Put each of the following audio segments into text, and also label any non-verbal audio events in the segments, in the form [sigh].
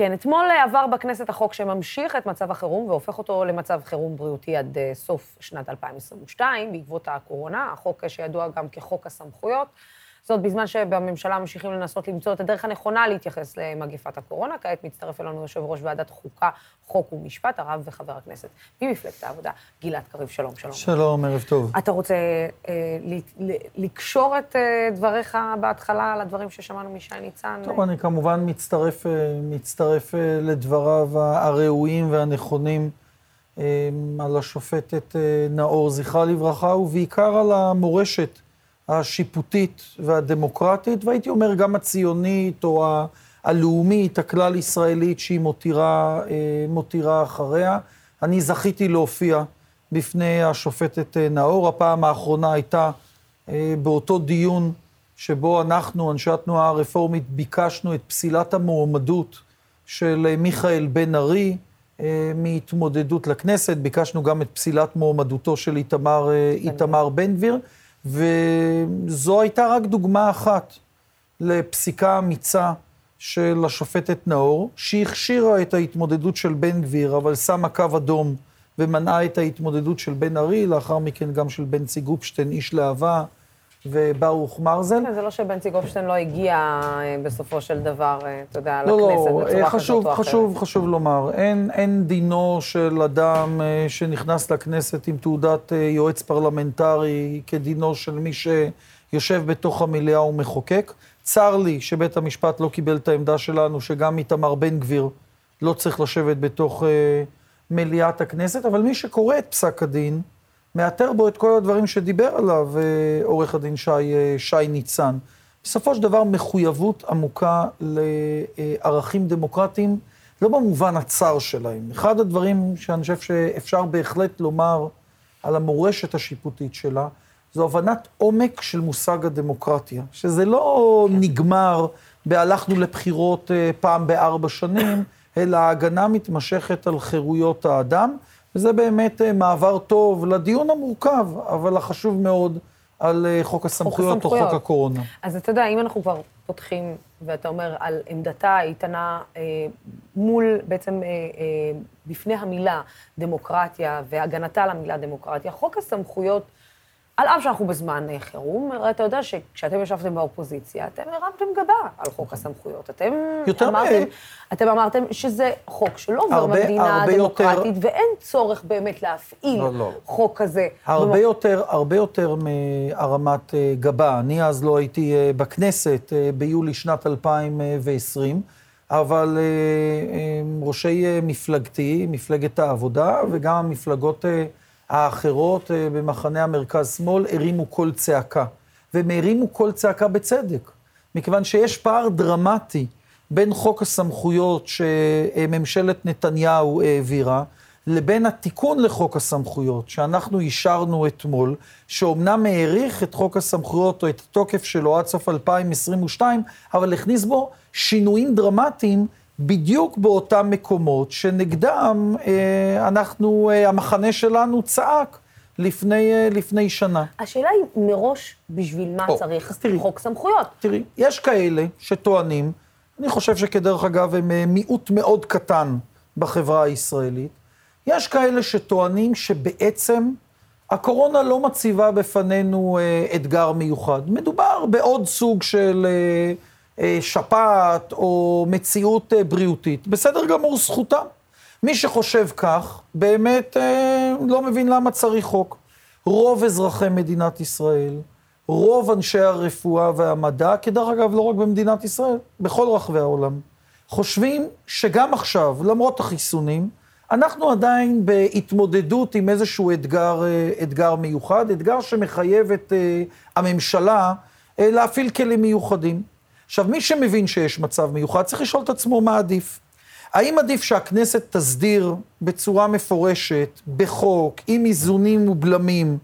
כן, אתמול עבר בכנסת החוק שממשיך את מצב החירום והופך אותו למצב חירום בריאותי עד אה, סוף שנת 2022, בעקבות הקורונה, החוק שידוע גם כחוק הסמכויות. זאת בזמן שבממשלה ממשיכים לנסות למצוא את הדרך הנכונה להתייחס למגפת הקורונה. כעת מצטרף אלינו יושב ראש ועדת חוקה, חוק ומשפט, הרב וחבר הכנסת ממפלגת העבודה, גלעד קריב. שלום, שלום. שלום, ערב טוב. אתה רוצה אה, ל- ל- לקשור את אה, דבריך בהתחלה על הדברים ששמענו משי ניצן? טוב, אני כמובן מצטרף, אה, מצטרף אה, לדבריו הראויים והנכונים אה, על השופטת נאור, זכרה לברכה, ובעיקר על המורשת. השיפוטית והדמוקרטית, והייתי אומר גם הציונית או ה... הלאומית, הכלל-ישראלית, שהיא מותירה, אה, מותירה אחריה. אני זכיתי להופיע בפני השופטת אה, נאור. הפעם האחרונה הייתה אה, באותו דיון שבו אנחנו, אנשי התנועה הרפורמית, ביקשנו את פסילת המועמדות של מיכאל בן ארי מהתמודדות לכנסת. ביקשנו גם את פסילת מועמדותו של איתמר, איתמר בן גביר. וזו הייתה רק דוגמה אחת לפסיקה אמיצה של השופטת נאור, שהכשירה את ההתמודדות של בן גביר, אבל שמה קו אדום ומנעה את ההתמודדות של בן ארי, לאחר מכן גם של בנצי גופשטיין, איש להבה, וברוך מרזל. כן, זה לא שבנצי גופשטיין לא הגיע אה, בסופו של דבר, אה, אתה יודע, לא, לכנסת לא, בצורה חשוב, כזאת או אחרת. חשוב, חשוב לומר, אין, אין דינו של אדם שנכנס לכנסת עם תעודת יועץ פרלמנטרי כדינו של מי שיושב בתוך המליאה ומחוקק. צר לי שבית המשפט לא קיבל את העמדה שלנו, שגם איתמר בן גביר לא צריך לשבת בתוך מליאת הכנסת, אבל מי שקורא את פסק הדין, מאתר בו את כל הדברים שדיבר עליו אה, עורך הדין שי, אה, שי ניצן. בסופו של דבר, מחויבות עמוקה לערכים דמוקרטיים, לא במובן הצר שלהם. אחד הדברים שאני חושב שאפשר בהחלט לומר על המורשת השיפוטית שלה, זו הבנת עומק של מושג הדמוקרטיה, שזה לא. נגמר בהלכנו לבחירות אה, פעם בארבע שנים, אלא הגנה מתמשכת על חירויות האדם. וזה באמת אה, מעבר טוב לדיון המורכב, אבל החשוב מאוד, על אה, חוק הסמכויות, חוק או חוק הקורונה. אז אתה יודע, אם אנחנו כבר פותחים, ואתה אומר על עמדתה האיתנה אה, מול, בעצם אה, אה, בפני המילה דמוקרטיה והגנתה למילה דמוקרטיה, חוק הסמכויות על אף שאנחנו בזמן אה, חירום, אתה יודע שכשאתם ישבתם באופוזיציה, אתם הרמתם גבה על חוק הסמכויות. אתם אמרתם, אתם אמרתם שזה חוק שלא עובר במדינה דמוקרטית, יותר... ואין צורך באמת להפעיל לא, לא. חוק כזה. הרבה במ... יותר, הרבה יותר מהרמת אה, גבה. אני אז לא הייתי אה, בכנסת ביולי שנת 2020. אבל ראשי מפלגתי, מפלגת העבודה, וגם המפלגות האחרות אה, במחנה המרכז-שמאל הרימו קול צעקה. והם הרימו קול צעקה בצדק, מכיוון שיש פער דרמטי בין חוק הסמכויות שממשלת נתניהו העבירה, לבין התיקון לחוק הסמכויות שאנחנו אישרנו אתמול, שאומנם האריך את חוק הסמכויות או את התוקף שלו עד סוף 2022, אבל הכניס בו שינויים דרמטיים בדיוק באותם מקומות שנגדם אה, אנחנו, אה, המחנה שלנו צעק לפני, אה, לפני שנה. השאלה היא מראש, בשביל מה או, צריך תראי, חוק סמכויות? תראי, יש כאלה שטוענים, אני חושב שכדרך אגב הם מיעוט מאוד קטן בחברה הישראלית, יש כאלה שטוענים שבעצם הקורונה לא מציבה בפנינו אתגר מיוחד. מדובר בעוד סוג של... אה, שפעת או מציאות אה, בריאותית, בסדר גמור, זכותם. מי שחושב כך, באמת אה, לא מבין למה צריך חוק. רוב אזרחי מדינת ישראל, רוב אנשי הרפואה והמדע, כדרך אגב, לא רק במדינת ישראל, בכל רחבי העולם, חושבים שגם עכשיו, למרות החיסונים, אנחנו עדיין בהתמודדות עם איזשהו אתגר, אתגר מיוחד, אתגר שמחייב את הממשלה להפעיל כלים מיוחדים. עכשיו, מי שמבין שיש מצב מיוחד, צריך לשאול את עצמו מה עדיף. האם עדיף שהכנסת תסדיר בצורה מפורשת, בחוק, עם איזונים ובלמים,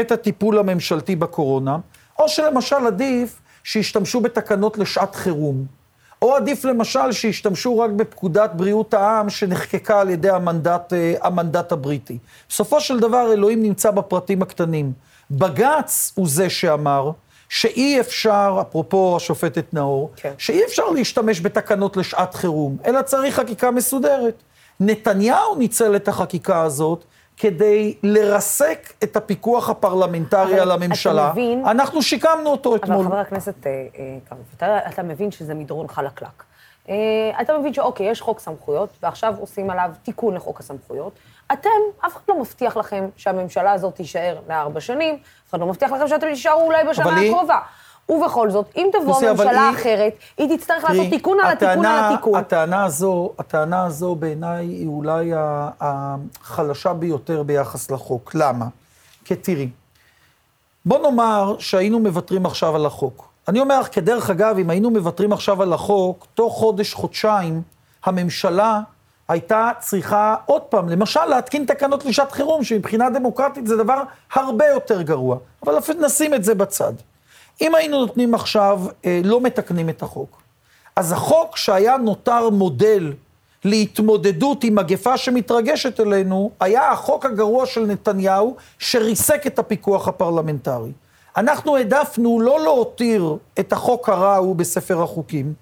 את הטיפול הממשלתי בקורונה, או שלמשל עדיף שישתמשו בתקנות לשעת חירום, או עדיף למשל שישתמשו רק בפקודת בריאות העם שנחקקה על ידי המנדט, אה, המנדט הבריטי. בסופו של דבר, אלוהים נמצא בפרטים הקטנים. בג"ץ הוא זה שאמר שאי אפשר, אפרופו השופטת נאור, כן. שאי אפשר להשתמש בתקנות לשעת חירום, אלא צריך חקיקה מסודרת. נתניהו ניצל את החקיקה הזאת כדי לרסק את הפיקוח הפרלמנטרי על הממשלה. אתה מבין... אנחנו שיקמנו אותו אתמול. אבל חבר הכנסת אה, אה, קרב, אתה, אתה מבין שזה מדרון חלקלק. אה, אתה מבין שאוקיי, יש חוק סמכויות, ועכשיו עושים עליו תיקון לחוק הסמכויות. אתם, אף אחד לא מבטיח לכם שהממשלה הזאת תישאר לארבע שנים, אף אחד לא מבטיח לכם שאתם תישארו אולי בשנה הקרובה. ובכל זאת, אם תבוא ממשלה היא... אחרת, היא תצטרך תראי, לעשות תיקון על התיקון על התיקון. הטענה הזו, הטענה הזו בעיניי היא אולי החלשה ביותר ביחס לחוק. למה? כי תראי, בוא נאמר שהיינו מוותרים עכשיו על החוק. אני אומר לך, כדרך אגב, אם היינו מוותרים עכשיו על החוק, תוך חודש, חודשיים, הממשלה הייתה צריכה עוד פעם, למשל, להתקין תקנות לשעת חירום, שמבחינה דמוקרטית זה דבר הרבה יותר גרוע. אבל נשים את זה בצד. אם היינו נותנים עכשיו, אה, לא מתקנים את החוק, אז החוק שהיה נותר מודל להתמודדות עם מגפה שמתרגשת אלינו, היה החוק הגרוע של נתניהו, שריסק את הפיקוח הפרלמנטרי. אנחנו העדפנו לא להותיר את החוק הרע ההוא בספר החוקים,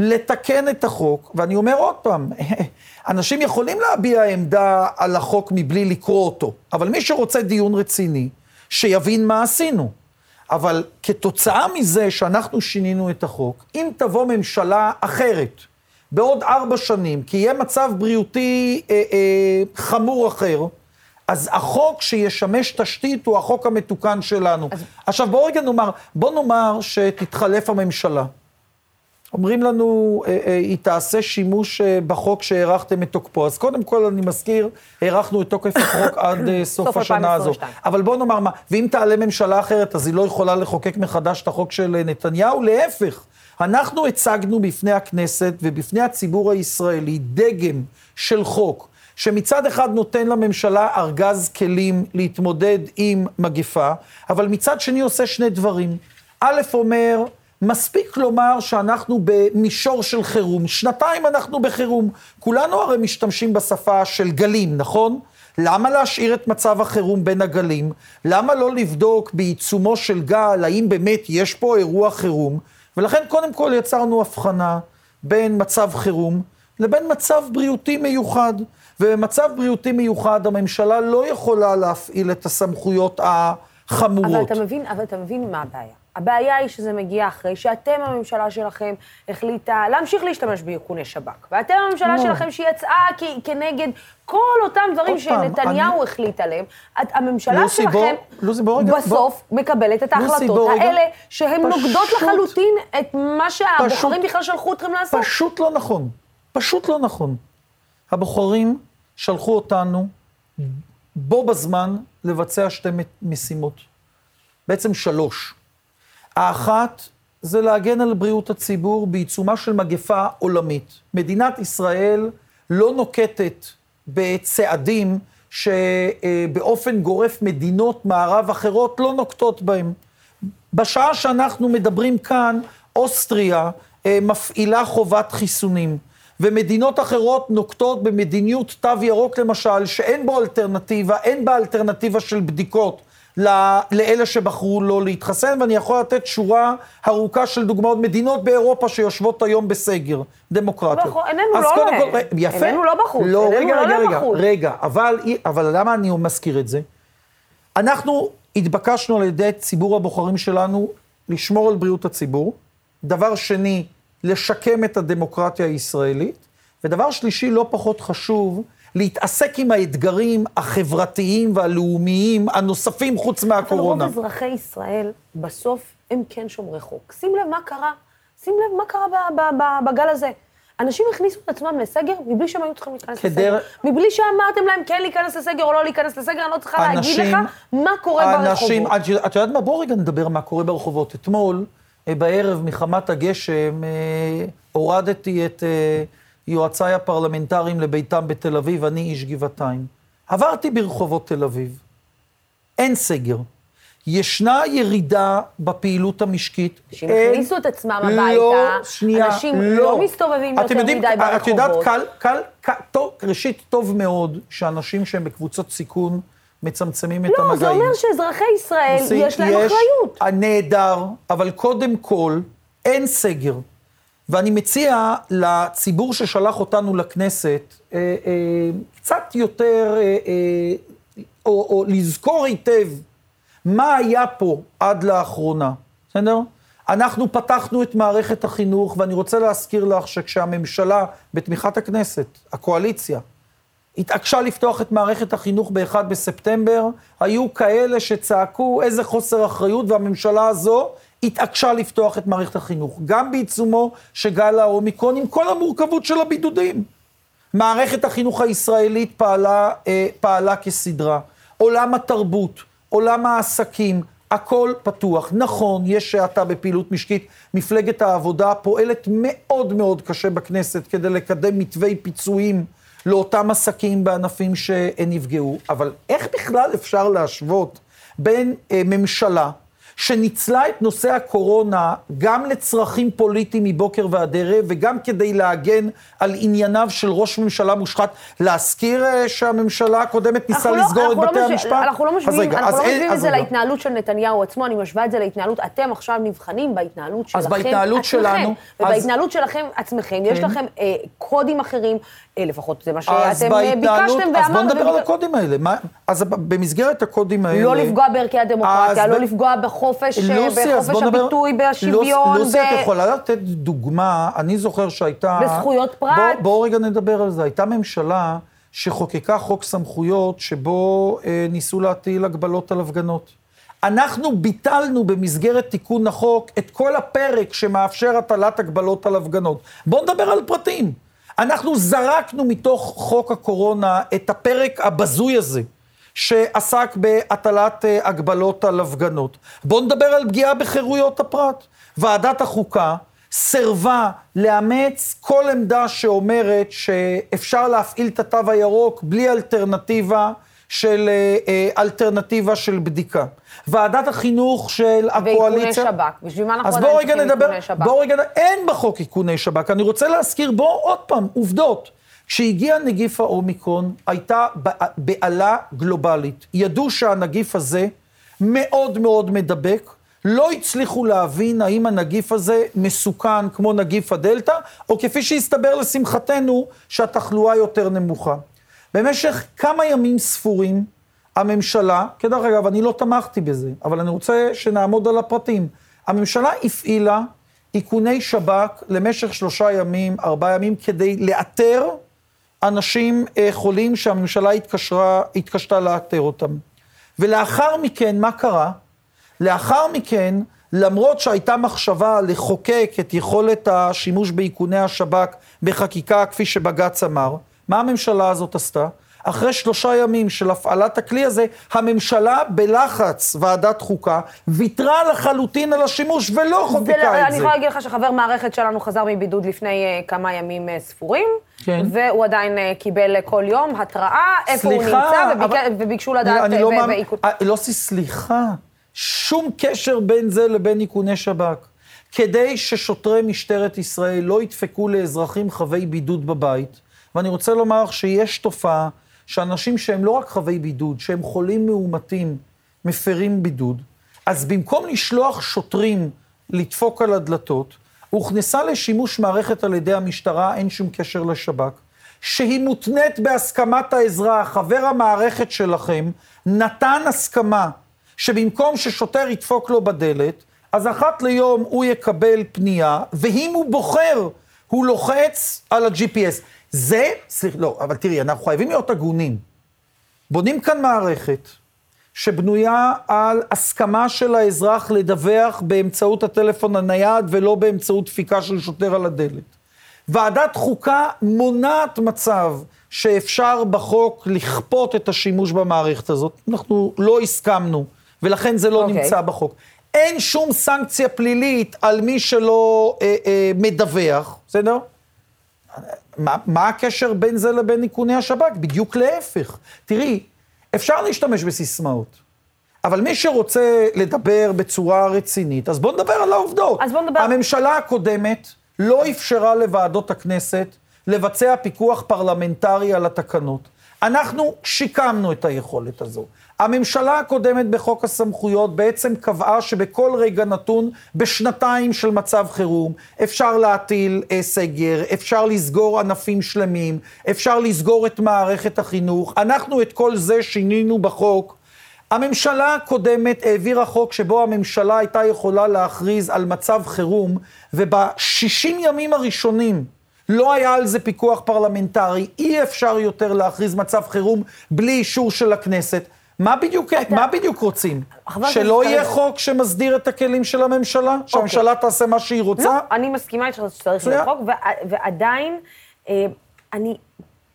לתקן את החוק, ואני אומר עוד פעם, [laughs] אנשים יכולים להביע עמדה על החוק מבלי לקרוא אותו, אבל מי שרוצה דיון רציני, שיבין מה עשינו. אבל כתוצאה מזה שאנחנו שינינו את החוק, אם תבוא ממשלה אחרת בעוד ארבע שנים, כי יהיה מצב בריאותי אה, אה, חמור אחר, אז החוק שישמש תשתית הוא החוק המתוקן שלנו. אז... עכשיו בואו רגע נאמר, בואו נאמר שתתחלף הממשלה. אומרים לנו, אה, אה, היא תעשה שימוש אה, בחוק שהארכתם את תוקפו. אז קודם כל, אני מזכיר, הארכנו את תוקף החוק [coughs] עד סוף השנה הזו. אבל בואו נאמר מה, ואם תעלה ממשלה אחרת, אז היא לא יכולה לחוקק מחדש את החוק של נתניהו? להפך. אנחנו הצגנו בפני הכנסת ובפני הציבור הישראלי דגם של חוק, שמצד אחד נותן לממשלה ארגז כלים להתמודד עם מגפה, אבל מצד שני עושה שני דברים. א', אומר, מספיק לומר שאנחנו במישור של חירום. שנתיים אנחנו בחירום. כולנו הרי משתמשים בשפה של גלים, נכון? למה להשאיר את מצב החירום בין הגלים? למה לא לבדוק בעיצומו של גל, האם באמת יש פה אירוע חירום? ולכן קודם כל יצרנו הבחנה בין מצב חירום לבין מצב בריאותי מיוחד. ובמצב בריאותי מיוחד הממשלה לא יכולה להפעיל את הסמכויות החמורות. אבל אתה מבין, אבל אתה מבין מה הבעיה. הבעיה היא שזה מגיע אחרי שאתם, הממשלה שלכם, החליטה להמשיך להשתמש באיכוני שב"כ. ואתם, הממשלה no. שלכם, שיצאה כנגד כל אותם דברים שנתניהו אני... החליט עליהם, הממשלה לוסי שלכם לוסי בוא, בסוף בוא... מקבלת את ההחלטות האלה, שהן פשוט... נוגדות לחלוטין את מה שהבוחרים בכלל שלחו אתכם לעשות. פשוט לא נכון. פשוט לא נכון. הבוחרים שלחו אותנו בו בזמן לבצע שתי משימות. בעצם שלוש. האחת זה להגן על בריאות הציבור בעיצומה של מגפה עולמית. מדינת ישראל לא נוקטת בצעדים שבאופן גורף מדינות מערב אחרות לא נוקטות בהם. בשעה שאנחנו מדברים כאן, אוסטריה אה, מפעילה חובת חיסונים, ומדינות אחרות נוקטות במדיניות תו ירוק למשל, שאין בו אלטרנטיבה, אין בה אלטרנטיבה של בדיקות. לאלה שבחרו לא להתחסן, ואני יכול לתת שורה ארוכה של דוגמאות, מדינות באירופה שיושבות היום בסגר, דמוקרטיות. איננו לא להם. איננו לא בחוץ. לא, רגע, לא רגע, רגע, רגע, אבל, אבל למה אני מזכיר את זה? אנחנו התבקשנו על ידי ציבור הבוחרים שלנו לשמור על בריאות הציבור. דבר שני, לשקם את הדמוקרטיה הישראלית. ודבר שלישי, לא פחות חשוב, להתעסק עם האתגרים החברתיים והלאומיים הנוספים חוץ מהקורונה. אבל רוב אזרחי ישראל, בסוף, הם כן שומרי חוק. שים לב מה קרה, שים לב מה קרה בגל הזה. אנשים הכניסו את עצמם לסגר מבלי שהם היו צריכים להיכנס כדר... לסגר. מבלי שאמרתם להם כן להיכנס לסגר או לא להיכנס לסגר, אני לא צריכה אנשים, להגיד לך מה קורה אנשים, ברחובות. את יודעת מה? בואו רגע נדבר מה קורה ברחובות. אתמול, אה, בערב, מחמת הגשם, אה, הורדתי את... יועציי הפרלמנטריים לביתם בתל אביב, אני איש גבעתיים. עברתי ברחובות תל אביב. אין סגר. ישנה ירידה בפעילות המשקית. אנשים הכניסו את עצמם הביתה, לא, שנייה, אנשים לא, לא מסתובבים יותר מדי ברחובות. את יודעת, קל, קל, קל, טוב, ראשית, טוב מאוד שאנשים שהם בקבוצות סיכון מצמצמים את לא, המגעים. זה אומר שאזרחי ישראל, יש להם אחריות. נהדר, אבל קודם כל, אין סגר. ואני מציע לציבור ששלח אותנו לכנסת, אה, אה, קצת יותר, אה, אה, או, או לזכור היטב מה היה פה עד לאחרונה, בסדר? אנחנו פתחנו את מערכת החינוך, ואני רוצה להזכיר לך שכשהממשלה, בתמיכת הכנסת, הקואליציה, התעקשה לפתוח את מערכת החינוך ב-1 בספטמבר, היו כאלה שצעקו איזה חוסר אחריות, והממשלה הזו התעקשה לפתוח את מערכת החינוך, גם בעיצומו של גל האומיקרון, עם כל המורכבות של הבידודים. מערכת החינוך הישראלית פעלה, אה, פעלה כסדרה. עולם התרבות, עולם העסקים, הכל פתוח. נכון, יש האטה בפעילות משקית. מפלגת העבודה פועלת מאוד מאוד קשה בכנסת כדי לקדם מתווי פיצויים לאותם עסקים בענפים שנפגעו. אבל איך בכלל אפשר להשוות בין אה, ממשלה שניצלה את נושא הקורונה גם לצרכים פוליטיים מבוקר ועד ערב, וגם כדי להגן על ענייניו של ראש ממשלה מושחת. להזכיר אה, שהממשלה הקודמת ניסה לא- לסגור את לא בתי מש- המשפט? אנחנו לא אז משווים אז לא את אז זה. להתנהלות של נתניהו עצמו, אני משווה את זה להתנהלות, אתם עכשיו נבחנים בהתנהלות שלכם בהתנהלות עצמכם. שלנו, אז- ובהתנהלות שלכם עצמכם, יש כן. לכם אה, קודים אחרים, לפחות זה מה אז שאתם אה, בהתנהלות, ביקשתם אז בואו ואמרנו. נדבר על וביקש- הקודים האלה. מה- אז במסגרת הקודים האלה... לא לפגוע בערכי הדמוקרטיה, אז לא ב- לפגוע בחופש, אה, לוסי, אז בחופש בוא נדבר- הביטוי, לוס- בשוויון, לוסי, את ב- יכולה לתת דוגמה, אני זוכר שהייתה... בזכויות פרט. בוא- בואו רגע נדבר על זה. הייתה ממשלה שחוקקה חוק סמכויות שבו אה, ניסו להטיל הגבלות על הפגנות. אנחנו ביטלנו במסגרת תיקון החוק את כל הפרק שמאפשר הטלת הגבלות על הפגנות. בואו נדבר על פרטים. אנחנו זרקנו מתוך חוק הקורונה את הפרק הבזוי הזה. שעסק בהטלת אה, הגבלות על הפגנות. בואו נדבר על פגיעה בחירויות הפרט. ועדת החוקה סירבה לאמץ כל עמדה שאומרת שאפשר להפעיל את התו הירוק בלי אלטרנטיבה של, אה, אה, אלטרנטיבה של בדיקה. ועדת החינוך של הקואליציה... ואיכוני שב"כ. בשביל מה אנחנו אז עדיין צריכים נדבר, איכוני שב"כ? בואו רגע, אין בחוק איכוני שב"כ. אני רוצה להזכיר, בואו עוד פעם, עובדות. כשהגיע נגיף האומיקרון, הייתה בהלה גלובלית. ידעו שהנגיף הזה מאוד מאוד מדבק. לא הצליחו להבין האם הנגיף הזה מסוכן כמו נגיף הדלתא, או כפי שהסתבר לשמחתנו, שהתחלואה יותר נמוכה. במשך כמה ימים ספורים, הממשלה, כדרך אגב, אני לא תמכתי בזה, אבל אני רוצה שנעמוד על הפרטים. הממשלה הפעילה איכוני שב"כ למשך שלושה ימים, ארבעה ימים, כדי לאתר אנשים אה, חולים שהממשלה התקשרה, התקשתה לאתר אותם. ולאחר מכן, מה קרה? לאחר מכן, למרות שהייתה מחשבה לחוקק את יכולת השימוש באיכוני השב"כ בחקיקה, כפי שבג"ץ אמר, מה הממשלה הזאת עשתה? אחרי שלושה ימים של הפעלת הכלי הזה, הממשלה בלחץ ועדת חוקה ויתרה לחלוטין על השימוש ולא חוקקה לא- את אני זה. יכולה להגיד לך שחבר מערכת שלנו חזר מבידוד לפני אה, כמה ימים אה, ספורים, כן. והוא עדיין אה, קיבל כל יום התראה, איפה הוא סליחה, נמצא, וביקש- אבל- וביקשו לדעת... אני לא אה, יוסי, סליחה, שום קשר בין זה לבין איכוני שב"כ. כדי ששוטרי משטרת ישראל לא ידפקו לאזרחים חבי בידוד בבית, ואני רוצה לומר לך שיש תופעה שאנשים שהם לא רק חבי בידוד, שהם חולים מאומתים, מפרים בידוד, אז במקום לשלוח שוטרים לדפוק על הדלתות, הוכנסה לשימוש מערכת על ידי המשטרה, אין שום קשר לשב"כ, שהיא מותנית בהסכמת האזרח, חבר המערכת שלכם, נתן הסכמה שבמקום ששוטר ידפוק לו בדלת, אז אחת ליום הוא יקבל פנייה, ואם הוא בוחר, הוא לוחץ על ה-GPS. זה, סליחה, לא, אבל תראי, אנחנו חייבים להיות הגונים. בונים כאן מערכת שבנויה על הסכמה של האזרח לדווח באמצעות הטלפון הנייד ולא באמצעות דפיקה של שוטר על הדלת. ועדת חוקה מונעת מצב שאפשר בחוק לכפות את השימוש במערכת הזאת. אנחנו לא הסכמנו, ולכן זה לא okay. אוקיי. נמצא בחוק. אין שום סנקציה פלילית על מי שלא אה, אה, מדווח, בסדר? מה, מה הקשר בין זה לבין איכוני השב"כ? בדיוק להפך. תראי, אפשר להשתמש בסיסמאות, אבל מי שרוצה לדבר בצורה רצינית, אז בואו נדבר על העובדות. אז בוא נדבר- הממשלה הקודמת לא אפשרה לוועדות הכנסת לבצע פיקוח פרלמנטרי על התקנות. אנחנו שיקמנו את היכולת הזו. הממשלה הקודמת בחוק הסמכויות בעצם קבעה שבכל רגע נתון, בשנתיים של מצב חירום, אפשר להטיל אה, סגר, אפשר לסגור ענפים שלמים, אפשר לסגור את מערכת החינוך. אנחנו את כל זה שינינו בחוק. הממשלה הקודמת העבירה חוק שבו הממשלה הייתה יכולה להכריז על מצב חירום, וב-60 ימים הראשונים לא היה על זה פיקוח פרלמנטרי, אי אפשר יותר להכריז מצב חירום בלי אישור של הכנסת. מה בדיוק, אתה... מה בדיוק רוצים? שלא יהיה חוק שמסדיר את הכלים של הממשלה? אוקיי. שהממשלה תעשה מה שהיא רוצה? לא, אני מסכימה איתך שצריך להיות חוק, ועדיין, אה, אני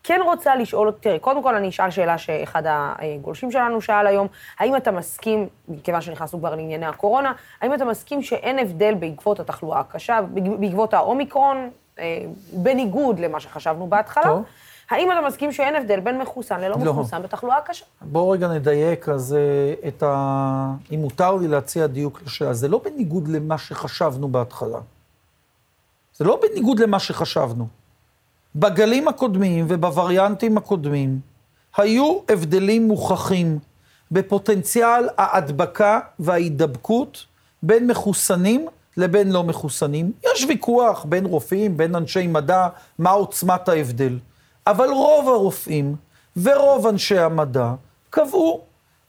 כן רוצה לשאול, תראה, קודם כל אני אשאל שאלה שאחד הגולשים שלנו שאל היום, האם אתה מסכים, מכיוון שנכנסנו כבר לענייני הקורונה, האם אתה מסכים שאין הבדל בעקבות התחלואה הקשה, בעקבות האומיקרון, אה, בניגוד למה שחשבנו בהתחלה? טוב. האם אתה מסכים שאין הבדל בין מחוסן ללא לא. מחוסן בתחלואה הקשה? בואו רגע נדייק, אז אה, את ה... אם מותר לי להציע דיוק לשאלה, זה לא בניגוד למה שחשבנו בהתחלה. זה לא בניגוד למה שחשבנו. בגלים הקודמים ובווריאנטים הקודמים היו הבדלים מוכחים בפוטנציאל ההדבקה וההידבקות בין מחוסנים לבין לא מחוסנים. יש ויכוח בין רופאים, בין אנשי מדע, מה עוצמת ההבדל. אבל רוב הרופאים ורוב אנשי המדע קבעו,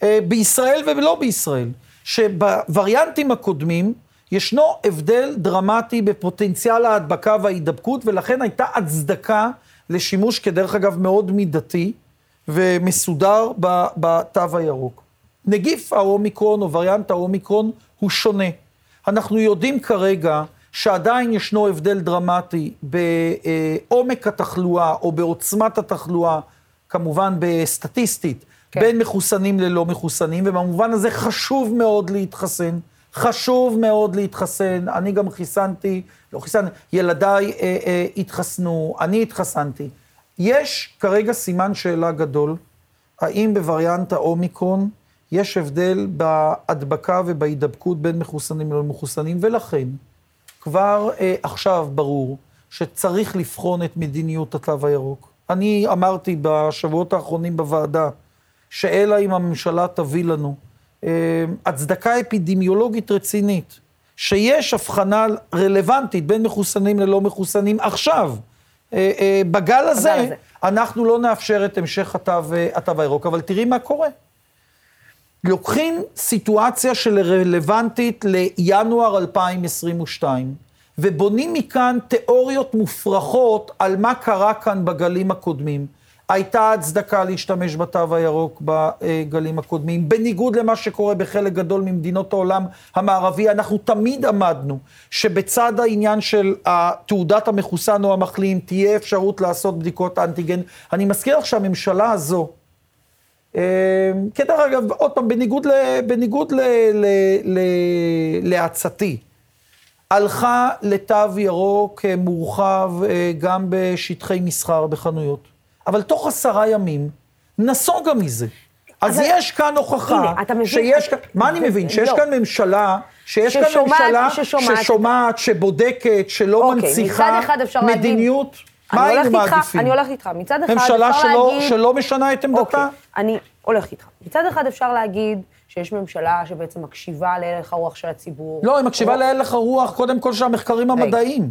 אה, בישראל ולא בישראל, שבווריאנטים הקודמים ישנו הבדל דרמטי בפוטנציאל ההדבקה וההידבקות, ולכן הייתה הצדקה לשימוש, כדרך אגב, מאוד מידתי ומסודר בתו הירוק. נגיף האומיקרון או וריאנט האומיקרון הוא שונה. אנחנו יודעים כרגע שעדיין ישנו הבדל דרמטי בעומק התחלואה או בעוצמת התחלואה, כמובן בסטטיסטית, כן. בין מחוסנים ללא מחוסנים, ובמובן הזה חשוב מאוד להתחסן. חשוב מאוד להתחסן, אני גם חיסנתי, לא חיסנתי, ילדיי אה, אה, התחסנו, אני התחסנתי. יש כרגע סימן שאלה גדול, האם בווריאנט האומיקרון יש הבדל בהדבקה ובהידבקות בין מחוסנים ללא מחוסנים, ולכן כבר אה, עכשיו ברור שצריך לבחון את מדיניות התו הירוק. אני אמרתי בשבועות האחרונים בוועדה, שאלא אם הממשלה תביא לנו אה, הצדקה אפידמיולוגית רצינית, שיש הבחנה רלוונטית בין מחוסנים ללא מחוסנים עכשיו, אה, אה, בגל הזה, הזה, אנחנו לא נאפשר את המשך התו, התו הירוק. אבל תראי מה קורה. לוקחים סיטואציה של רלוונטית לינואר 2022, ובונים מכאן תיאוריות מופרכות על מה קרה כאן בגלים הקודמים. הייתה הצדקה להשתמש בתו הירוק בגלים הקודמים. בניגוד למה שקורה בחלק גדול ממדינות העולם המערבי, אנחנו תמיד עמדנו שבצד העניין של תעודת המחוסן או המחלים, תהיה אפשרות לעשות בדיקות אנטיגן. אני מזכיר לך שהממשלה הזו, כדרך אגב, עוד פעם, בניגוד, ל, בניגוד ל, ל, ל, לעצתי, הלכה לתו ירוק אה, מורחב אה, גם בשטחי מסחר בחנויות. אבל תוך עשרה ימים נסוגה מזה. אז אבל... יש כאן הוכחה הנה, אתה מבין, שיש כאן, מה אני מבין? שיש לא. כאן ממשלה, שיש כאן ממשלה ששומעת, ששומעת, שבודקת, שלא אוקיי, מנציחה מדיניות. מה היינו מעדיפים? אני הולכת איתך. מצד אחד אפשר להגיד... ממשלה שלא משנה את עמדתה? אוקיי, אני הולכת איתך. מצד אחד אפשר להגיד שיש ממשלה שבעצם מקשיבה להלך הרוח של הציבור. לא, היא מקשיבה להלך הרוח, קודם כל של המחקרים המדעיים.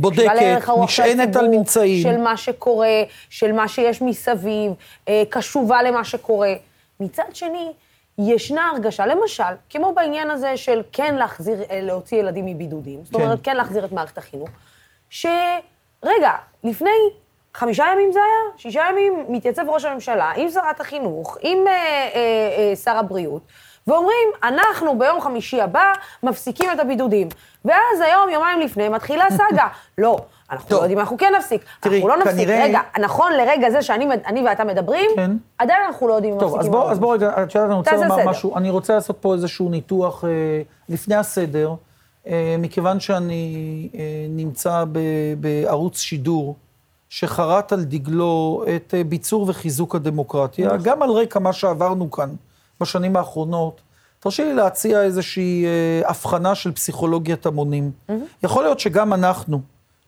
בודקת, נשענת על ממצאים. של מה שקורה, של מה שיש מסביב, אה, קשובה למה שקורה. מצד שני, ישנה הרגשה, למשל, כמו בעניין הזה של כן להחזיר, אה, להוציא ילדים מבידודים, זאת אומרת, כן. כן להחזיר את מערכת החינוך, שרגע, לפני חמישה ימים זה היה? שישה ימים מתייצב ראש הממשלה עם שרת החינוך, עם אה, אה, אה, שר הבריאות, ואומרים, אנחנו ביום חמישי הבא מפסיקים את הבידודים. ואז היום, יומיים לפני, מתחילה סאגה. [laughs] לא, אנחנו טוב. לא יודעים, אנחנו כן נפסיק. תראי, אנחנו לא נפסיק. כנראה... רגע, נכון לרגע זה שאני ואתה מדברים, כן. עדיין אנחנו לא יודעים אם מפסיקים. טוב, אז בוא, אז בוא רגע, את יודעת, אני רוצה לומר. משהו. אני רוצה לעשות פה איזשהו ניתוח אה, לפני הסדר, מכיוון שאני אה, נמצא בערוץ שידור. שחרת על דגלו את אה, ביצור וחיזוק הדמוקרטיה, נכון. גם על רקע מה שעברנו כאן בשנים האחרונות, תרשי לי להציע איזושהי אה, הבחנה של פסיכולוגיית המונים. יכול להיות שגם אנחנו,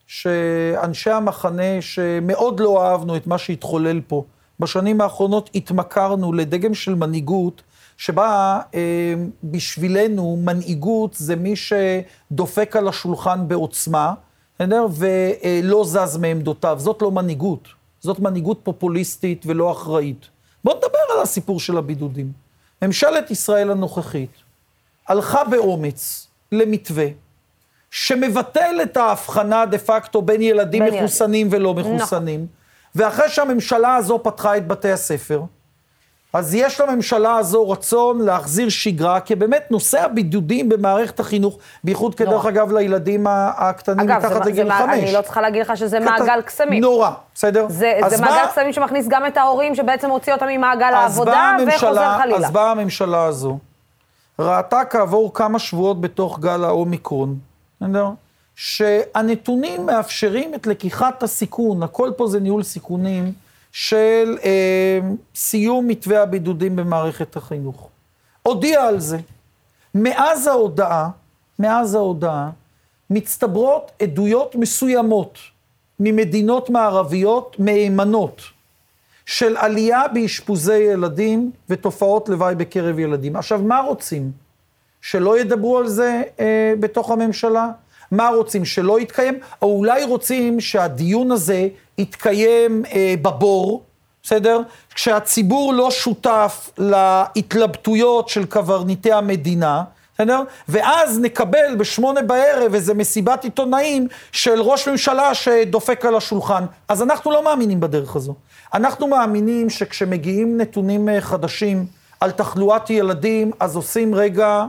שאנשי המחנה שמאוד לא אהבנו את מה שהתחולל פה בשנים האחרונות התמכרנו לדגם של מנהיגות, שבה אה, בשבילנו מנהיגות זה מי שדופק על השולחן בעוצמה, בסדר? ולא זז מעמדותיו. זאת לא מנהיגות, זאת מנהיגות פופוליסטית ולא אחראית. בואו נדבר על הסיפור של הבידודים. ממשלת ישראל הנוכחית הלכה באומץ למתווה שמבטל את ההבחנה דה פקטו בין ילדים בין מחוסנים ילד. ולא. מחוסנים, נכון. ואחרי שהממשלה הזו פתחה את בתי הספר, אז יש לממשלה הזו רצון להחזיר שגרה, כי באמת נושא הבידודים במערכת החינוך, בייחוד כדרך אגב לילדים הקטנים אגב, מתחת לגיל חמש. אני לא צריכה להגיד לך שזה. מעגל קסמים. נורא, בסדר? זה, זה מעגל קסמים שמכניס גם את ההורים, שבעצם הוציא אותם ממעגל העבודה, וחוזר חלילה. אז באה הממשלה הזו, ראתה כעבור כמה שבועות בתוך גל האומיקרון, בסדר? שהנתונים מאפשרים את לקיחת הסיכון, הכל פה זה ניהול סיכונים, של אה, סיום מתווה הבידודים במערכת החינוך. הודיע על זה. מאז ההודעה, מאז ההודעה, מצטברות עדויות מסוימות ממדינות מערביות מהימנות של עלייה באשפוזי ילדים ותופעות לוואי בקרב ילדים. עכשיו, מה רוצים? שלא ידברו על זה אה, בתוך הממשלה? מה רוצים, שלא יתקיים? או אולי רוצים שהדיון הזה יתקיים אה, בבור, בסדר? כשהציבור לא שותף להתלבטויות של קברניטי המדינה, בסדר? ואז נקבל בשמונה בערב איזה מסיבת עיתונאים של ראש ממשלה שדופק על השולחן. אז אנחנו לא מאמינים בדרך הזו. אנחנו מאמינים שכשמגיעים נתונים אה, חדשים על תחלואת ילדים, אז עושים רגע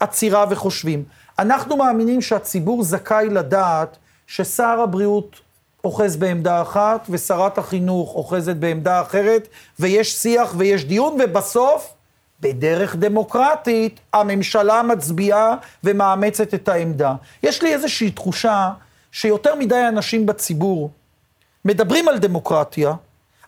עצירה וחושבים. אנחנו מאמינים שהציבור זכאי לדעת ששר הבריאות אוחז בעמדה אחת, ושרת החינוך אוחזת בעמדה אחרת, ויש שיח ויש דיון, ובסוף, בדרך דמוקרטית, הממשלה מצביעה ומאמצת את העמדה. יש לי איזושהי תחושה שיותר מדי אנשים בציבור מדברים על דמוקרטיה,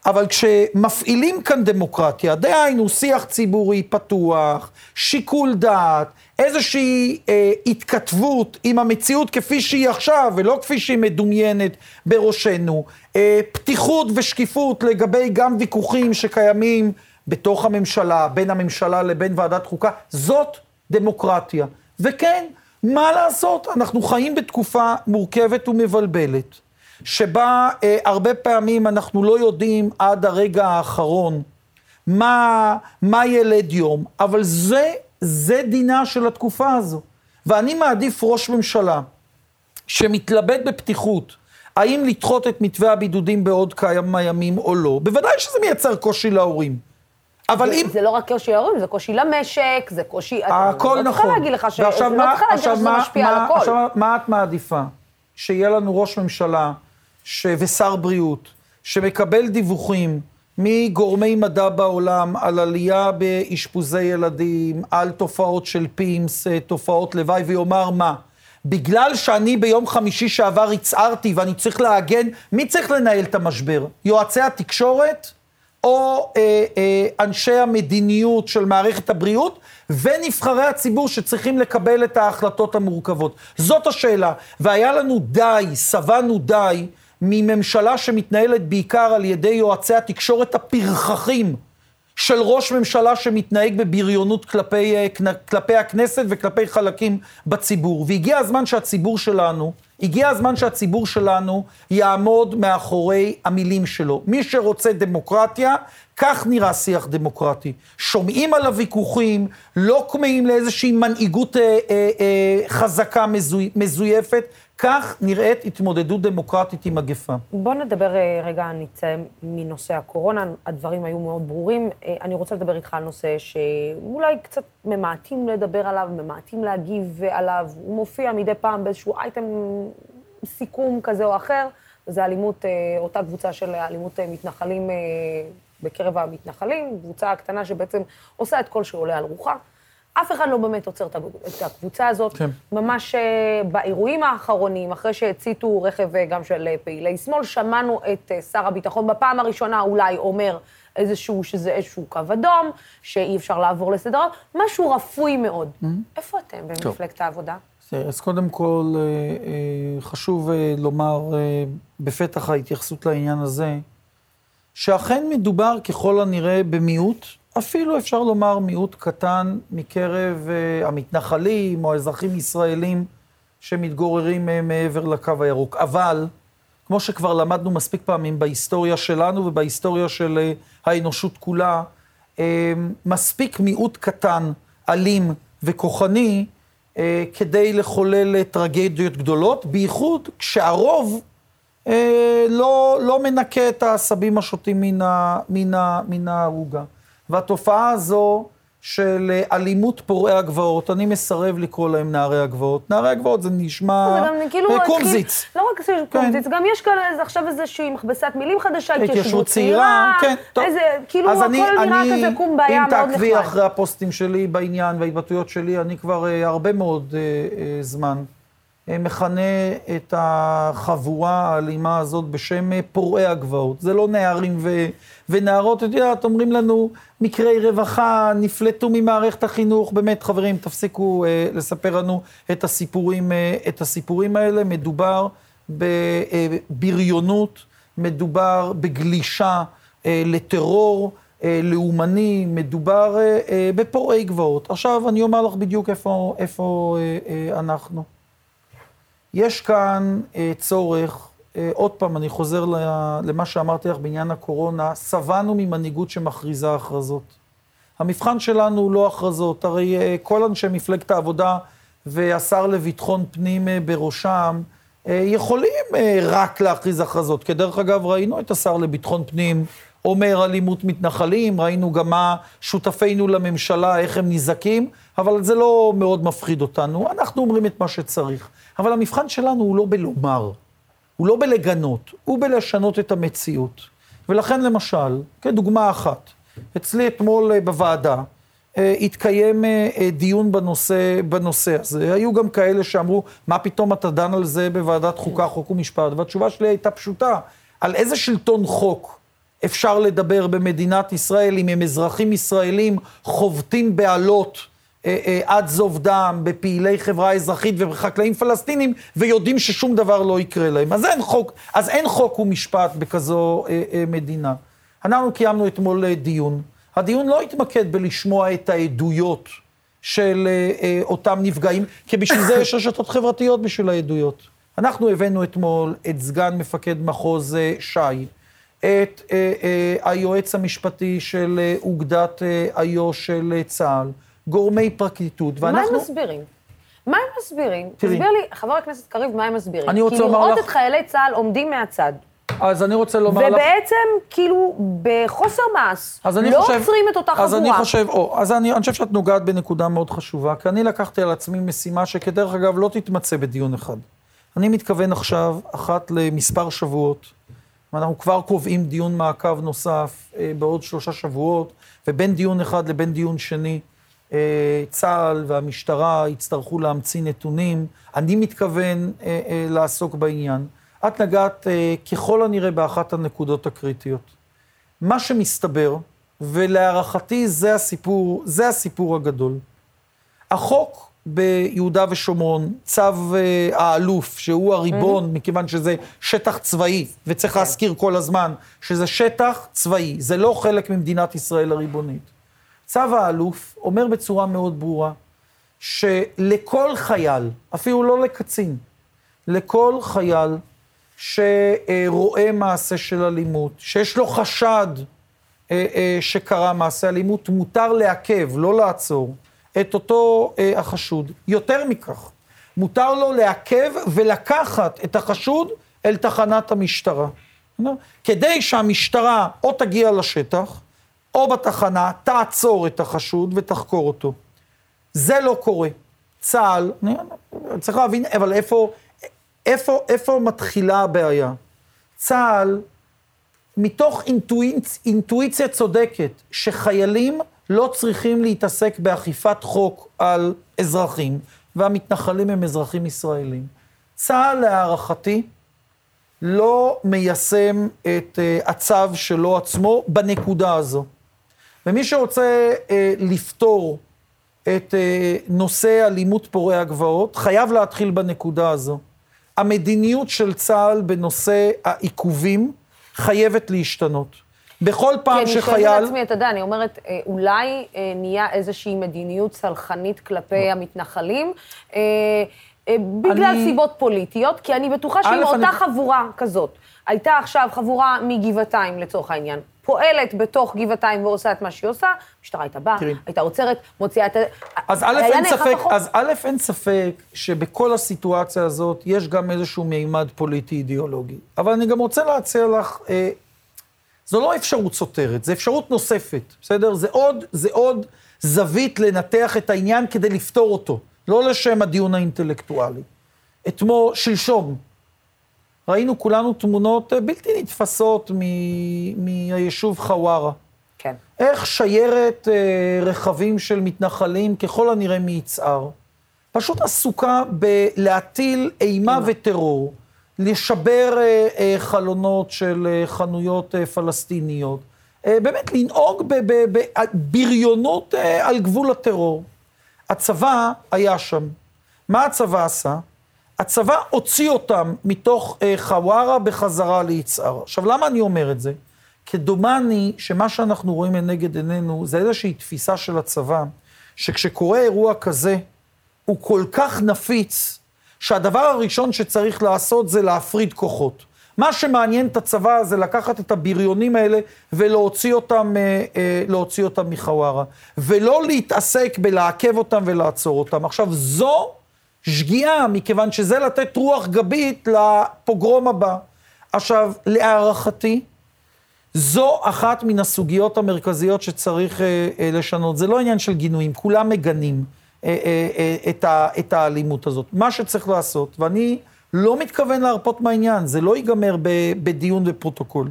אבל כשמפעילים כאן דמוקרטיה, דהיינו שיח ציבורי פתוח, שיקול דעת, איזושהי אה, התכתבות עם המציאות כפי שהיא עכשיו, ולא כפי שהיא מדומיינת בראשנו, אה, פתיחות ושקיפות לגבי גם ויכוחים שקיימים בתוך הממשלה, בין הממשלה לבין ועדת חוקה, זאת דמוקרטיה. וכן, מה לעשות, אנחנו חיים בתקופה מורכבת ומבלבלת. שבה אה, הרבה פעמים אנחנו לא יודעים עד הרגע האחרון מה, מה ילד יום, אבל זה, זה דינה של התקופה הזו. ואני מעדיף ראש ממשלה שמתלבט בפתיחות, האם לדחות את מתווה הבידודים בעוד כמה ימים או לא, בוודאי שזה מייצר קושי להורים. אבל זה, אם... זה לא רק קושי להורים, זה קושי למשק, זה קושי... הכל נכון. אני לא להגיד לך ש... ועכשיו מה, לא צריכה להגיד לך שזה משפיע מה, על הכל. עכשיו, מה את מעדיפה? שיהיה לנו ראש ממשלה ש... ושר בריאות, שמקבל דיווחים מגורמי מדע בעולם על עלייה באשפוזי ילדים, על תופעות של פימס, אה, תופעות לוואי, ויאמר מה? בגלל שאני ביום חמישי שעבר הצהרתי ואני צריך להגן, מי צריך לנהל את המשבר? יועצי התקשורת או אה, אה, אנשי המדיניות של מערכת הבריאות ונבחרי הציבור שצריכים לקבל את ההחלטות המורכבות? זאת השאלה. והיה לנו די, שבענו די. מממשלה שמתנהלת בעיקר על ידי יועצי התקשורת הפרחחים של ראש ממשלה שמתנהג בבריונות כלפי, אה, כלפי הכנסת וכלפי חלקים בציבור. והגיע הזמן שהציבור שלנו, הגיע הזמן שהציבור שלנו יעמוד מאחורי המילים שלו. מי שרוצה דמוקרטיה, כך נראה שיח דמוקרטי. שומעים על הוויכוחים, לא כמהים לאיזושהי מנהיגות אה, אה, אה, חזקה מזוי, מזויפת, כך נראית התמודדות דמוקרטית עם מגפה. בוא נדבר אה, רגע, נצא מנושא הקורונה, הדברים היו מאוד ברורים. אה, אני רוצה לדבר איתך על נושא שאולי קצת ממעטים לדבר עליו, ממעטים להגיב עליו. הוא מופיע מדי פעם באיזשהו אייטם סיכום כזה או אחר, וזה אלימות, אה, אותה קבוצה של אלימות מתנחלים בקרב המתנחלים, קבוצה קטנה שבעצם עושה את כל שעולה על רוחה. אף אחד לא באמת עוצר את הקבוצה הזאת. כן. ממש אה, באירועים האחרונים, אחרי שהציתו רכב אה, גם של אה, פעילי שמאל, שמענו את שר הביטחון בפעם הראשונה אולי אומר איזשהו, שזה איזשהו קו אדום, שאי אפשר לעבור לסדר, משהו רפוי מאוד. Mm-hmm. איפה אתם במפלגת העבודה? אז קודם כל, חשוב לומר בפתח ההתייחסות לעניין הזה, שאכן מדובר ככל הנראה במיעוט, אפילו אפשר לומר מיעוט קטן מקרב uh, המתנחלים או האזרחים ישראלים שמתגוררים uh, מעבר לקו הירוק. אבל, כמו שכבר למדנו מספיק פעמים בהיסטוריה שלנו ובהיסטוריה של uh, האנושות כולה, uh, מספיק מיעוט קטן, אלים וכוחני, uh, כדי לחולל טרגדיות גדולות, בייחוד כשהרוב אה, לא, לא מנקה את העשבים השוטים מן הערוגה. והתופעה הזו של אלימות פורעי הגבעות, אני מסרב לקרוא להם נערי הגבעות. נערי הגבעות זה נשמע זה גם, כאילו, קומזיץ. כאילו, לא רק כן. קומזיץ, גם יש כאן עכשיו איזושהי מכבסת מילים חדשה, התיישבות צעירה, כן. איזה, כאילו הכל אני, נראה אני, כזה קום בעיה מאוד נחמד. אם תעקבי אחרי הפוסטים שלי בעניין וההתבטאויות שלי, אני כבר אה, הרבה מאוד אה, אה, זמן אה, מכנה את החבורה האלימה הזאת בשם אה, פורעי הגבעות. זה לא נערים ו, ונערות, את יודעת, אומרים לנו מקרי רווחה, נפלטו ממערכת החינוך. באמת, חברים, תפסיקו אה, לספר לנו את הסיפורים, אה, את הסיפורים האלה. מדובר בבריונות, מדובר בגלישה אה, לטרור. אה, לאומני, מדובר אה, אה, בפורעי גבעות. עכשיו, אני אומר לך בדיוק איפה, איפה אנחנו. יש כאן אה, צורך, אה, עוד פעם, אני חוזר למה שאמרתי לך בעניין הקורונה, שבענו ממנהיגות שמכריזה הכרזות. המבחן שלנו הוא לא הכרזות, הרי אה, כל אנשי מפלגת העבודה והשר לביטחון פנים אה, בראשם, אה, יכולים אה, רק להכריז הכרזות. כי דרך אגב, ראינו את השר לביטחון פנים אומר אלימות מתנחלים, ראינו גם מה שותפינו לממשלה, איך הם נזעקים, אבל זה לא מאוד מפחיד אותנו. אנחנו אומרים את מה שצריך. אבל המבחן שלנו הוא לא בלומר, הוא לא בלגנות, הוא בלשנות את המציאות. ולכן למשל, כדוגמה אחת, אצלי אתמול אה, בוועדה, אה, התקיים אה, דיון בנושא, בנושא הזה. היו גם כאלה שאמרו, מה פתאום אתה דן על זה בוועדת חוקה, חוק ומשפט? והתשובה שלי הייתה פשוטה, על איזה שלטון חוק אפשר לדבר במדינת ישראל אם הם אזרחים ישראלים חובטים אה, עד זוב דם בפעילי חברה אזרחית ובחקלאים פלסטינים, ויודעים ששום דבר לא יקרה להם. אז אין חוק, אז אין חוק ומשפט בכזו אה, אה, מדינה. אנחנו קיימנו אתמול אה, דיון. הדיון לא התמקד בלשמוע את העדויות של אה, אה, אותם נפגעים, כי בשביל זה יש רשתות חברתיות בשביל העדויות. אנחנו הבאנו אתמול את סגן מפקד מחוז אה, ש"י, את אה, אה, היועץ המשפטי של אה, אוגדת אה, איו"ש של אה, צה"ל, גורמי פרקליטות, ואנחנו... מה הם מסבירים? מה הם מסבירים? תראי. תסביר לי, חבר הכנסת קריב, מה הם מסבירים? אני רוצה לומר לך... כי לראות את חיילי צה"ל עומדים מהצד. אז אני רוצה לומר ובעצם, לך... ובעצם, כאילו, בחוסר מעש, לא חושב, עוצרים את אותה חבורה. אז אני חושב, או, אז אני, אני חושב שאת נוגעת בנקודה מאוד חשובה, כי אני לקחתי על עצמי משימה שכדרך אגב לא תתמצא בדיון אחד. אני מתכוון עכשיו, אחת למספר שבועות, ואנחנו כבר קובעים דיון מעקב נוסף אה, בעוד שלושה שבועות, ובין דיון אחד לבין דיון שני, צה"ל והמשטרה יצטרכו להמציא נתונים. אני מתכוון אה, אה, לעסוק בעניין. את נגעת ככל הנראה באחת הנקודות הקריטיות. מה שמסתבר, ולהערכתי זה הסיפור, זה הסיפור הגדול. החוק ביהודה ושומרון, צו האלוף, שהוא הריבון, mm-hmm. מכיוון שזה שטח צבאי, וצריך כן. להזכיר כל הזמן שזה שטח צבאי, זה לא חלק ממדינת ישראל הריבונית. צו האלוף אומר בצורה מאוד ברורה, שלכל חייל, אפילו לא לקצין, לכל חייל שרואה מעשה של אלימות, שיש לו חשד אה, אה, שקרה מעשה אלימות, מותר לעכב, לא לעצור, את אותו אה, החשוד. יותר מכך, מותר לו לעכב ולקחת את החשוד אל תחנת המשטרה. כדי שהמשטרה או תגיע לשטח, או בתחנה, תעצור את החשוד ותחקור אותו. זה לא קורה. צה"ל, אני צריך להבין, אבל איפה, איפה, איפה מתחילה הבעיה? צה"ל, מתוך אינטואיצ, אינטואיציה צודקת, שחיילים לא צריכים להתעסק באכיפת חוק על אזרחים, והמתנחלים הם אזרחים ישראלים. צה"ל, להערכתי, לא מיישם את uh, הצו שלו עצמו בנקודה הזו. ומי שרוצה אה, לפתור את אה, נושא אלימות פורעי הגבעות, חייב להתחיל בנקודה הזו. המדיניות של צה"ל בנושא העיכובים חייבת להשתנות. בכל פעם כי שחייל... אני שואלת את עצמי, אתה יודע, אני אומרת, אה, אולי אה, נהיה איזושהי מדיניות סלחנית כלפי המתנחלים, אה, אה, בגלל אני- סיבות פוליטיות, כי אני בטוחה שאם אותה אני- חבורה כזאת, הייתה עכשיו חבורה מגבעתיים, לצורך העניין, פועלת בתוך גבעתיים ועושה את מה שהיא עושה, המשטרה הייתה באה. הייתה עוצרת, מוציאה את ה... אז א', אין נאכף ספק, החוק. אז א', אין ספק שבכל הסיטואציה הזאת יש גם איזשהו מימד פוליטי-אידיאולוגי. אבל אני גם רוצה להציע לך, אה, זו לא אפשרות סותרת, זו אפשרות נוספת, בסדר? זה עוד, זה עוד זווית לנתח את העניין כדי לפתור אותו, לא לשם הדיון האינטלקטואלי. אתמול, שלשום, ראינו כולנו תמונות אה, בלתי נתפסות מ- מהיישוב חווארה. כן. איך שיירת אה, רכבים של מתנחלים, ככל הנראה מיצהר, פשוט עסוקה בלהטיל אימה וטרור, לשבר אה, אה, חלונות של אה, חנויות אה, פלסטיניות, אה, באמת לנהוג בבריונות אה, על גבול הטרור. הצבא היה שם. מה הצבא עשה? הצבא הוציא אותם מתוך אה, חווארה בחזרה ליצהר. עכשיו, למה אני אומר את זה? כי דומני שמה שאנחנו רואים לנגד עינינו זה איזושהי תפיסה של הצבא, שכשקורה אירוע כזה, הוא כל כך נפיץ, שהדבר הראשון שצריך לעשות זה להפריד כוחות. מה שמעניין את הצבא זה לקחת את הבריונים האלה ולהוציא אותם, אה, אה, להוציא אותם מחווארה. ולא להתעסק בלעכב אותם ולעצור אותם. עכשיו, זו שגיאה, מכיוון שזה לתת רוח גבית לפוגרום הבא. עכשיו, להערכתי, זו אחת מן הסוגיות המרכזיות שצריך אה, אה, לשנות. זה לא עניין של גינויים, כולם מגנים אה, אה, אה, את, ה, את האלימות הזאת. מה שצריך לעשות, ואני לא מתכוון להרפות מהעניין, זה לא ייגמר בדיון בפרוטוקול.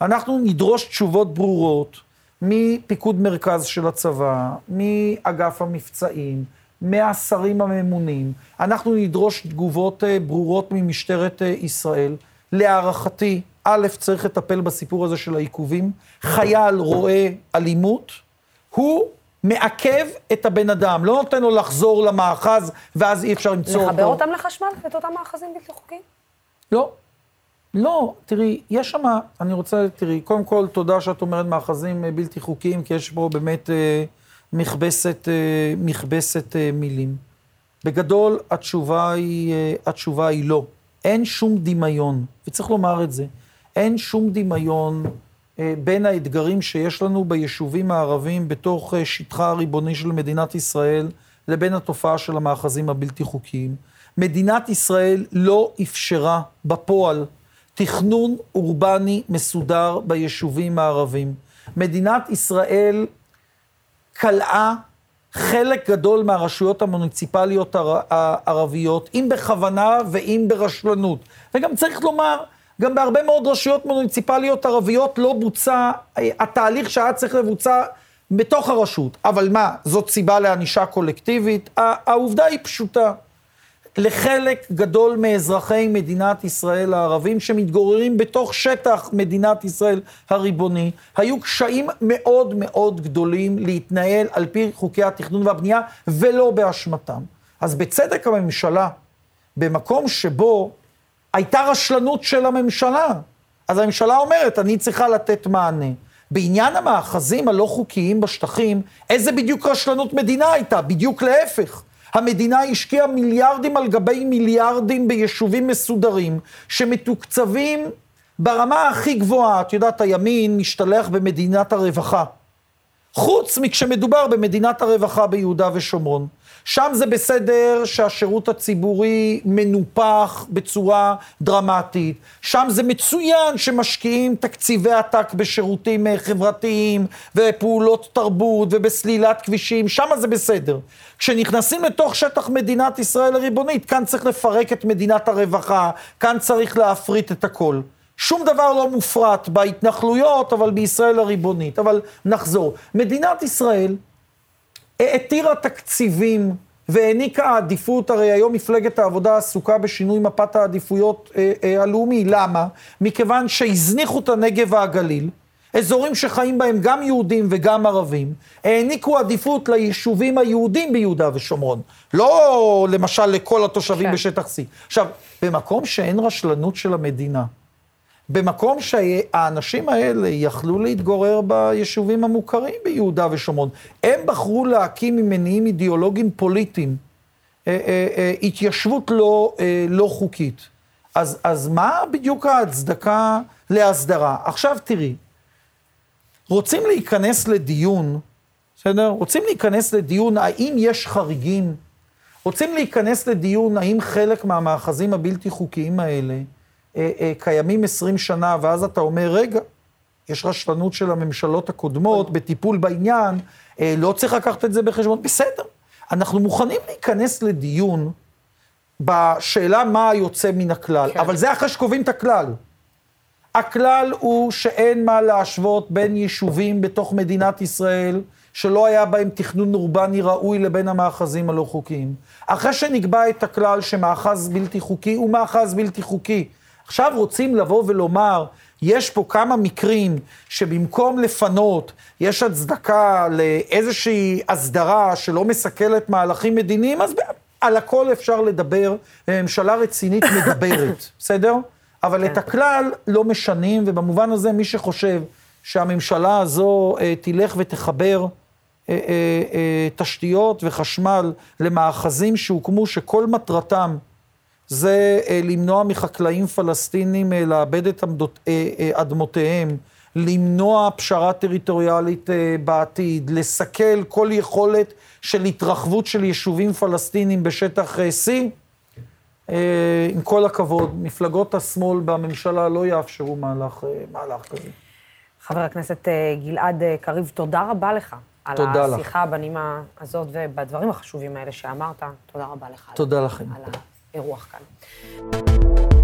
אנחנו נדרוש תשובות ברורות מפיקוד מרכז של הצבא, מאגף המבצעים, מהשרים הממונים. אנחנו נדרוש תגובות אה, ברורות ממשטרת אה, ישראל. להערכתי, א', צריך לטפל בסיפור הזה של העיכובים. חייל רואה אלימות, הוא מעכב את הבן אדם, לא נותן לו לחזור למאחז, ואז אי אפשר למצוא אותו. לחבר אותם לחשמל, את אותם מאחזים בלתי חוקיים? לא. לא, תראי, יש שם, אני רוצה, תראי, קודם כל, תודה שאת אומרת מאחזים אה, בלתי חוקיים, כי יש פה באמת אה, מכבסת, אה, מכבסת אה, מילים. בגדול, התשובה היא, אה, התשובה היא לא. אין שום דמיון, וצריך לומר את זה, אין שום דמיון בין האתגרים שיש לנו ביישובים הערביים בתוך אה, שטחה הריבוני של מדינת ישראל, לבין התופעה של המאחזים הבלתי חוקיים. מדינת ישראל לא אפשרה בפועל תכנון אורבני מסודר ביישובים הערבים. מדינת ישראל כלאה חלק גדול מהרשויות המוניציפליות הערביות, אם בכוונה ואם ברשלנות. וגם צריך לומר, גם בהרבה מאוד רשויות מוניציפליות ערביות לא בוצע אה, התהליך שהיה צריך לבוצע בתוך הרשות. אבל מה, זאת סיבה לענישה קולקטיבית? העובדה היא פשוטה. לחלק גדול מאזרחי מדינת ישראל הערבים שמתגוררים בתוך שטח מדינת ישראל הריבוני, היו קשיים מאוד מאוד גדולים להתנהל על פי חוקי התכנון והבנייה, ולא באשמתם. אז בצדק הממשלה, במקום שבו הייתה רשלנות של הממשלה, אז הממשלה אומרת, אני צריכה לתת מענה. בעניין המאחזים הלא חוקיים בשטחים, איזה בדיוק רשלנות מדינה הייתה? בדיוק להפך. המדינה השקיעה מיליארדים על גבי מיליארדים ביישובים מסודרים, שמתוקצבים ברמה הכי גבוהה. את יודעת, הימין משתלח במדינת הרווחה. חוץ מכשמדובר במדינת הרווחה ביהודה ושומרון. שם זה בסדר שהשירות הציבורי מנופח בצורה דרמטית. שם זה מצוין שמשקיעים תקציבי עתק בשירותים אה, חברתיים ובפעולות תרבות ובסלילת כבישים, שם זה בסדר. כשנכנסים לתוך שטח מדינת ישראל הריבונית, כאן צריך לפרק את מדינת הרווחה, כאן צריך להפריט את הכל. שום דבר לא מופרט בהתנחלויות, אבל בישראל הריבונית. אבל נחזור. מדינת ישראל העתירה תקציבים והעניקה עדיפות, הרי היום מפלגת העבודה עסוקה בשינוי מפת העדיפויות אה, אה, הלאומי. למה? מכיוון שהזניחו את הנגב והגליל, אזורים שחיים בהם גם יהודים וגם ערבים, העניקו עדיפות ליישובים היהודים ביהודה ושומרון, לא למשל לכל התושבים כן. בשטח C. עכשיו, במקום שאין רשלנות של המדינה, במקום שהאנשים האלה יכלו להתגורר ביישובים המוכרים ביהודה ושומרון. הם בחרו להקים ממניעים אידיאולוגיים פוליטיים אה, אה, אה, התיישבות לא, לא חוקית. אז, אז מה בדיוק ההצדקה להסדרה? עכשיו תראי, רוצים להיכנס לדיון, בסדר? רוצים להיכנס לדיון האם יש חריגים, רוצים להיכנס לדיון האם חלק מהמאחזים הבלתי חוקיים האלה קיימים 20 שנה, ואז אתה אומר, רגע, יש רשלנות של הממשלות הקודמות בטיפול בעניין, אה, לא צריך לקחת את זה בחשבון, בסדר. אנחנו מוכנים להיכנס לדיון בשאלה מה היוצא מן הכלל, כן. אבל זה אחרי שקובעים את הכלל. הכלל הוא שאין מה להשוות בין יישובים בתוך מדינת ישראל, שלא היה בהם תכנון אורבני ראוי לבין המאחזים הלא חוקיים. אחרי שנקבע את הכלל שמאחז בלתי חוקי הוא מאחז בלתי חוקי, עכשיו רוצים לבוא ולומר, יש פה כמה מקרים שבמקום לפנות, יש הצדקה לאיזושהי הסדרה שלא מסכלת מהלכים מדיניים, אז על הכל אפשר לדבר, ממשלה רצינית [laughs] מדברת, בסדר? אבל כן. את הכלל לא משנים, ובמובן הזה מי שחושב שהממשלה הזו אה, תלך ותחבר אה, אה, אה, תשתיות וחשמל למאחזים שהוקמו, שכל מטרתם זה אה, למנוע מחקלאים פלסטינים אה, לאבד את עמדות, אה, אדמותיהם, למנוע פשרה טריטוריאלית בעתיד, לסכל כל יכולת של התרחבות של יישובים פלסטינים בשטח C. עם כל הכבוד, מפלגות השמאל בממשלה לא יאפשרו מהלך, מהלך כזה. חבר הכנסת גלעד קריב, תודה רבה לך. על השיחה לך. בנימה הזאת ובדברים החשובים האלה שאמרת. תודה רבה לך. תודה לכם. על האירוח כאן.